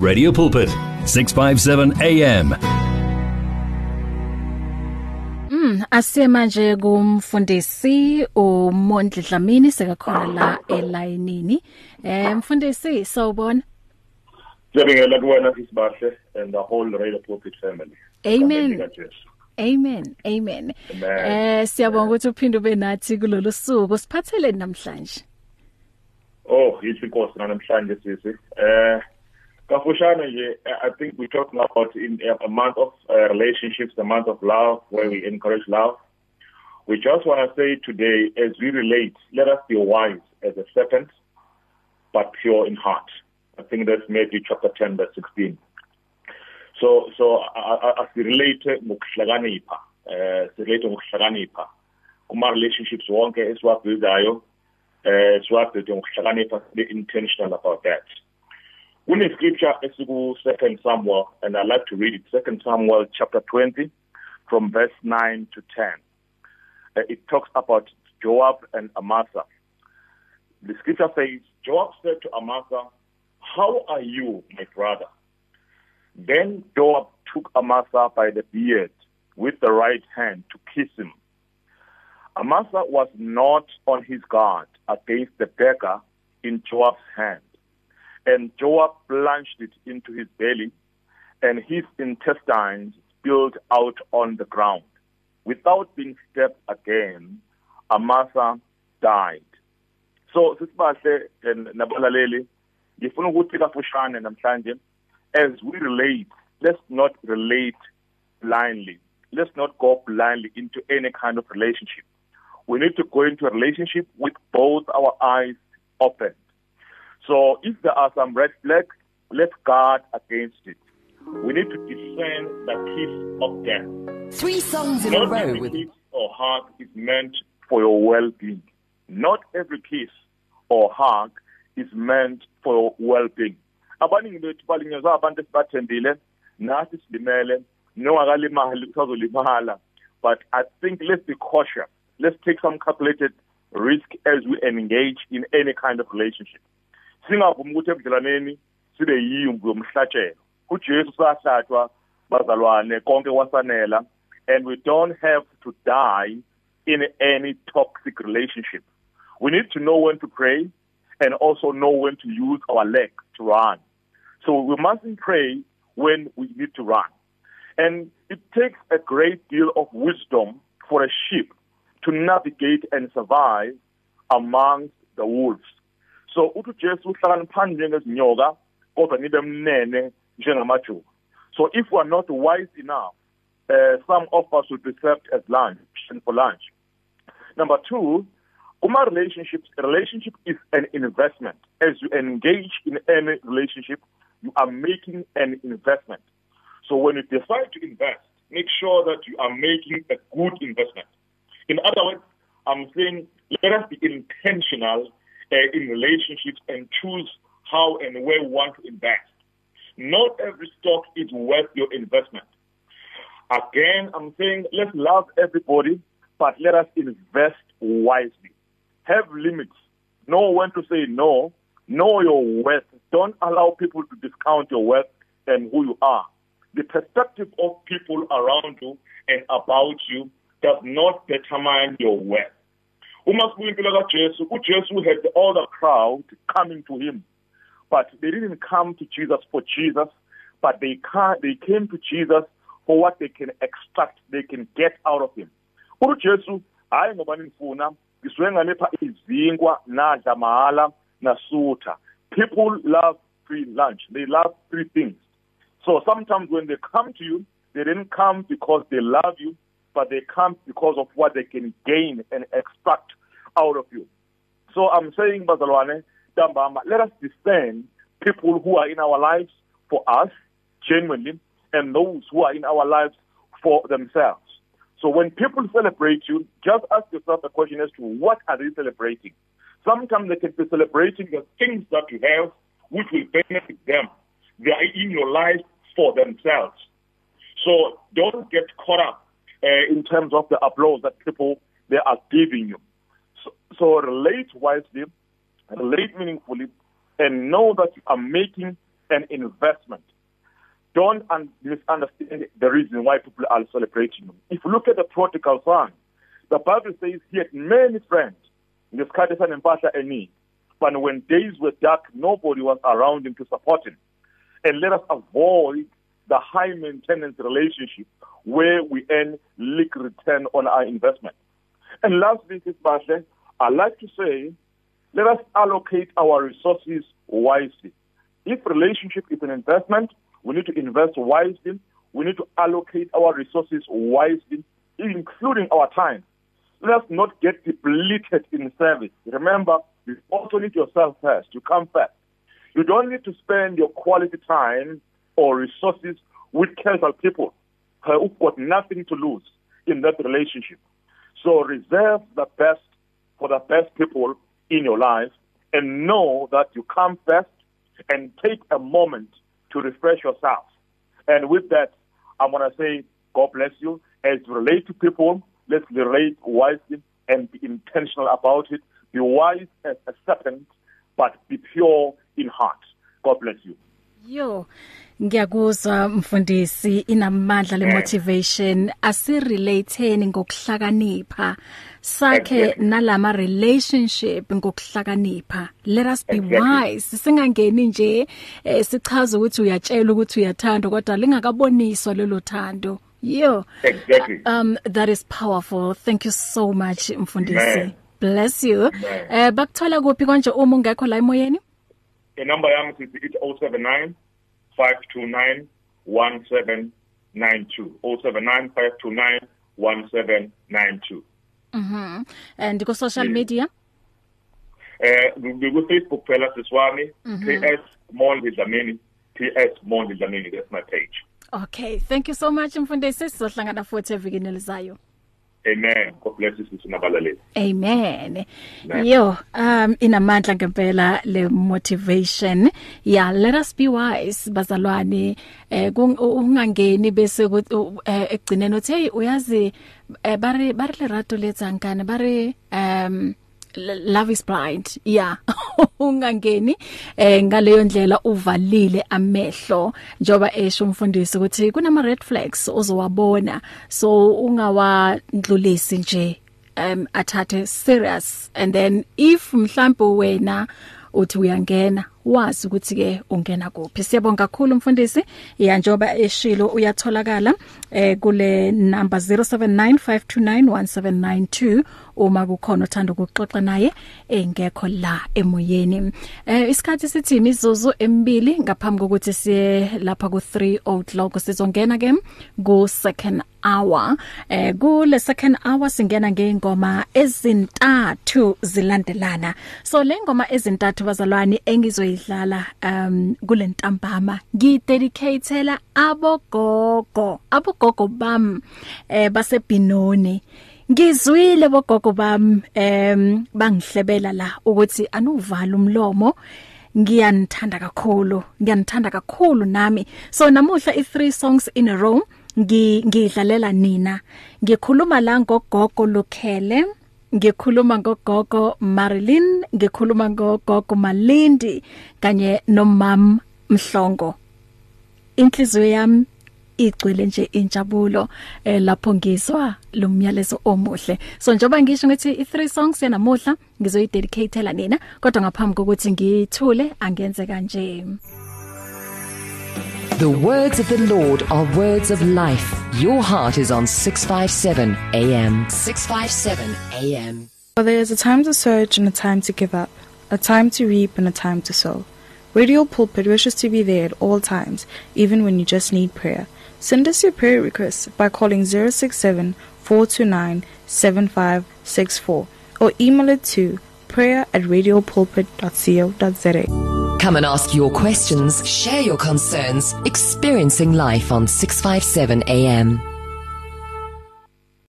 Radio Pulpit, 657 AM. Mm, asemanje kumfundisi uMondli Dlamini sekakhona la elayinini. Eh mfundisi sawubona. Ngiyabingelela kuwena isibahle and the whole Radio Pulpit family. Amen. Amen. Amen. Eh siyabonga ukuthi uphinde ube nathi kulolu suku. Siphathele namhlanje. Oh, yithi inkosi namhlanje sisi. Eh Kafushana, yeah, I think we're talking about in uh, a month of uh, relationships, a month of love, where we encourage love. We just want to say today, as we relate, let us be wise as a serpent, but pure in heart. I think that's Matthew chapter 10, verse 16. So, so asirelate uh, ngokuhlakanipha, eh uh, sirelate ngokuhlakanipha. Kuma relationships wonke esiwabuildayo, eh siwabuild ngokuhlakanipha, be intentional about that. kune scripture esiku second samuel and i like to read it second samuel chapter 20 from verse 9 to 10 uh, it talks about joab and amasa the scripture says joab said to amasa how are you my brother then joab took amasa by the beard with the right hand to kiss him amasa was not on his guard against the dagger in joab's hand And Joab plunged it into his belly, and his intestines spilled out on the ground. Without being stabbed again, Amasa died. So sisibahle eh, nabalaleli ngifuna ukuthi kafushane namhlanje as we relate let's not relate blindly let's not go blindly into any kind of relationship we need to go into a relationship with both our eyes open So if there are some red flags, let's guard against it. We need to discern the kiss of death. Three songs in Not a row with kiss or hug is meant for your well-being. Not every kiss or hug is meant for your well-being. Abaningi bethu balinyezwa abantu esibathembile nathi silimele nongakalimali usazolimala but I think let's be cautious. Let's take some calculated risk as we engage in any kind of relationship. singavumi ukuthi ebudlelaneni sibe yimbi yomhlatshelo ujesu sahlatshwa bazalwane konke kwasanela and we don't have to die in any toxic relationship we need to know when to pray and also know when to use our leg to run so we mustn't pray when we need to run and it takes a great deal of wisdom for a sheep to navigate and survive amongst the wolves so uthi uJesu uhlakaniphangi njengezinyoka kodwa nibe mnene njengamajuba so if we are not wise enough uh, some of us would be served as lunch for lunch number 2 kuma relationships a relationship is an investment as you engage in any relationship you are making an investment so when you decide to invest make sure that you are making a good investment in other words i'm saying let us be intentional uh, in relationships and choose how and where we want to invest. Not every stock is worth your investment. Again, I'm saying let's love everybody, but let us invest wisely. Have limits. Know when to say no. Know your worth. Don't allow people to discount your worth and who you are. The perspective of people around you and about you does not determine your worth. uma sibuya impilo kaJesu uJesu had all the crowd coming to him but they didn't come to Jesus for Jesus but they can, they came to Jesus for what they can extract they can get out of him uJesu hayi ngoba nifuna ngisuke ngalepha izinkwa nadla mahala nasutha people love free lunch they love free things so sometimes when they come to you they didn't come because they love you but they come because of what they can gain and extract out of you. So I'm saying, Bazalwane, Dambama, let us discern people who are in our lives for us, genuinely, and those who are in our lives for themselves. So when people celebrate you, just ask yourself the question as to what are they celebrating? Sometimes they can be celebrating the things that you have which will benefit them. They are in your life for themselves. So don't get caught up uh, in terms of the applause that people they are giving you. So, so relate wisely, relate meaningfully, and know that you are making an investment. Don't un- misunderstand the reason why people are celebrating you. If you look at the prodigal son, the Bible says he had many friends, ngesikhathi sanempahla eningi. But when days were dark, nobody was around him to support him. And let us avoid the high maintenance relationship where we earn lick return on our investment. And lastly, Sibashle, I like to say, let us allocate our resources wisely. If relationship is an investment, we need to invest wisely. We need to allocate our resources wisely, including our time. Let us not get depleted in service. Remember, you also need yourself first. You come first. You don't need to spend your quality time or resources with Kaiser people uh, who've got nothing to lose in that relationship. So reserve the best for the best people in your life and know that you come first and take a moment to refresh yourself. And with that, I'm going to say, God bless you. As you relate to people, let's relate wisely and be intentional about it. Be wise as a serpent, but be pure in heart. God bless you. Yo ngiyakuzwa mfundisi inamandla le eh. motivation asirelateeni ngokuhlakanipha sakhe nalama relationship ngokuhlakanipha let us be wise singangeni nje eh, sichaza ukuthi uyatshela ukuthi uyathandwa kodwa lingakaboniswa lelo thando yo exactly um that is powerful thank you so much mfundisi bless you eh bakuthola kuphi konje uma ungekho la emoyeni inamba yami sithi ithi 079 529 1792 079 529 1792 Mhm. And ku social yeah. media? Eh ku Facebook phela siswami mm-hmm. PS Mondi Dlamini PS Mondi Dlamini that's my page. Okay, thank you so much mfundisi sizohlangana futhi evikini elizayo. Amen. God bless you sisi nabalaleli. Amen. Yo, um inamandla ngempela le motivation. Yeah, let us be wise bazalwane. Eh ungangeni bese eh, ekugcineni uthi hey uyazi eh, bari bari lerato letsangane bari um love is blind yeah ungangeni eh ngaleyo ndlela uvalile amehlo njoba esho umfundisi ukuthi kunama red flags ozowabona so ungawadlulisi nje um athathe serious and then if mhlawumbe wena uthi uyangena wazi ukuthi ke ungena kuphi siyabonga kakhulu mfundisi ya njoba eshilo uyatholakala eh kule number 0795291792 uma kukhona othanda ukuxoxa naye engekho la emoyeni eh isikhathi sithi mizuzu emibili ngaphambi kokuthi siye lapha ku 3 o'clock sizongena ke ku second hour eh kule second hour singena ngeingoma ezintathu zilandelana so le ngoma ezintathu bazalwane engizoy esizoyidlala um kulentambama ngidedicatela abogogo abogogo bam eh basebinoni Ngizwile bogogo bami em bangihlebela la ukuthi anuvala umlomo ngiyanithanda kakhulu ngiyanithanda kakhulu nami so namuhla i3 songs in a row ngidlalela nina ngikhuluma la ngogogo Lukhele ngikhuluma ngogogo Marilyn ngikhuluma ngogogo Malindi kanye nomam Mhlongo inhliziyo yami igcwele nje injabulo eh, lapho ngizwa lo myalezo omuhle so njoba ngisho ngathi i three songs yanamuhla ngizoyidedicatela nina kodwa ngaphambi kokuthi ngithule angenze kanje The words of the Lord are words of life. Your heart is on 657 AM. 657 AM. For there is a time to search and a time to give up, a time to reap and a time to sow. Radio Pulpit wishes to be there at all times, even when you just need prayer. Send us your prayer requests by calling 067 429 7564 or email it to prayer at radiopulpit.co.za. Come and ask your questions, share your concerns, experiencing life on 657 AM.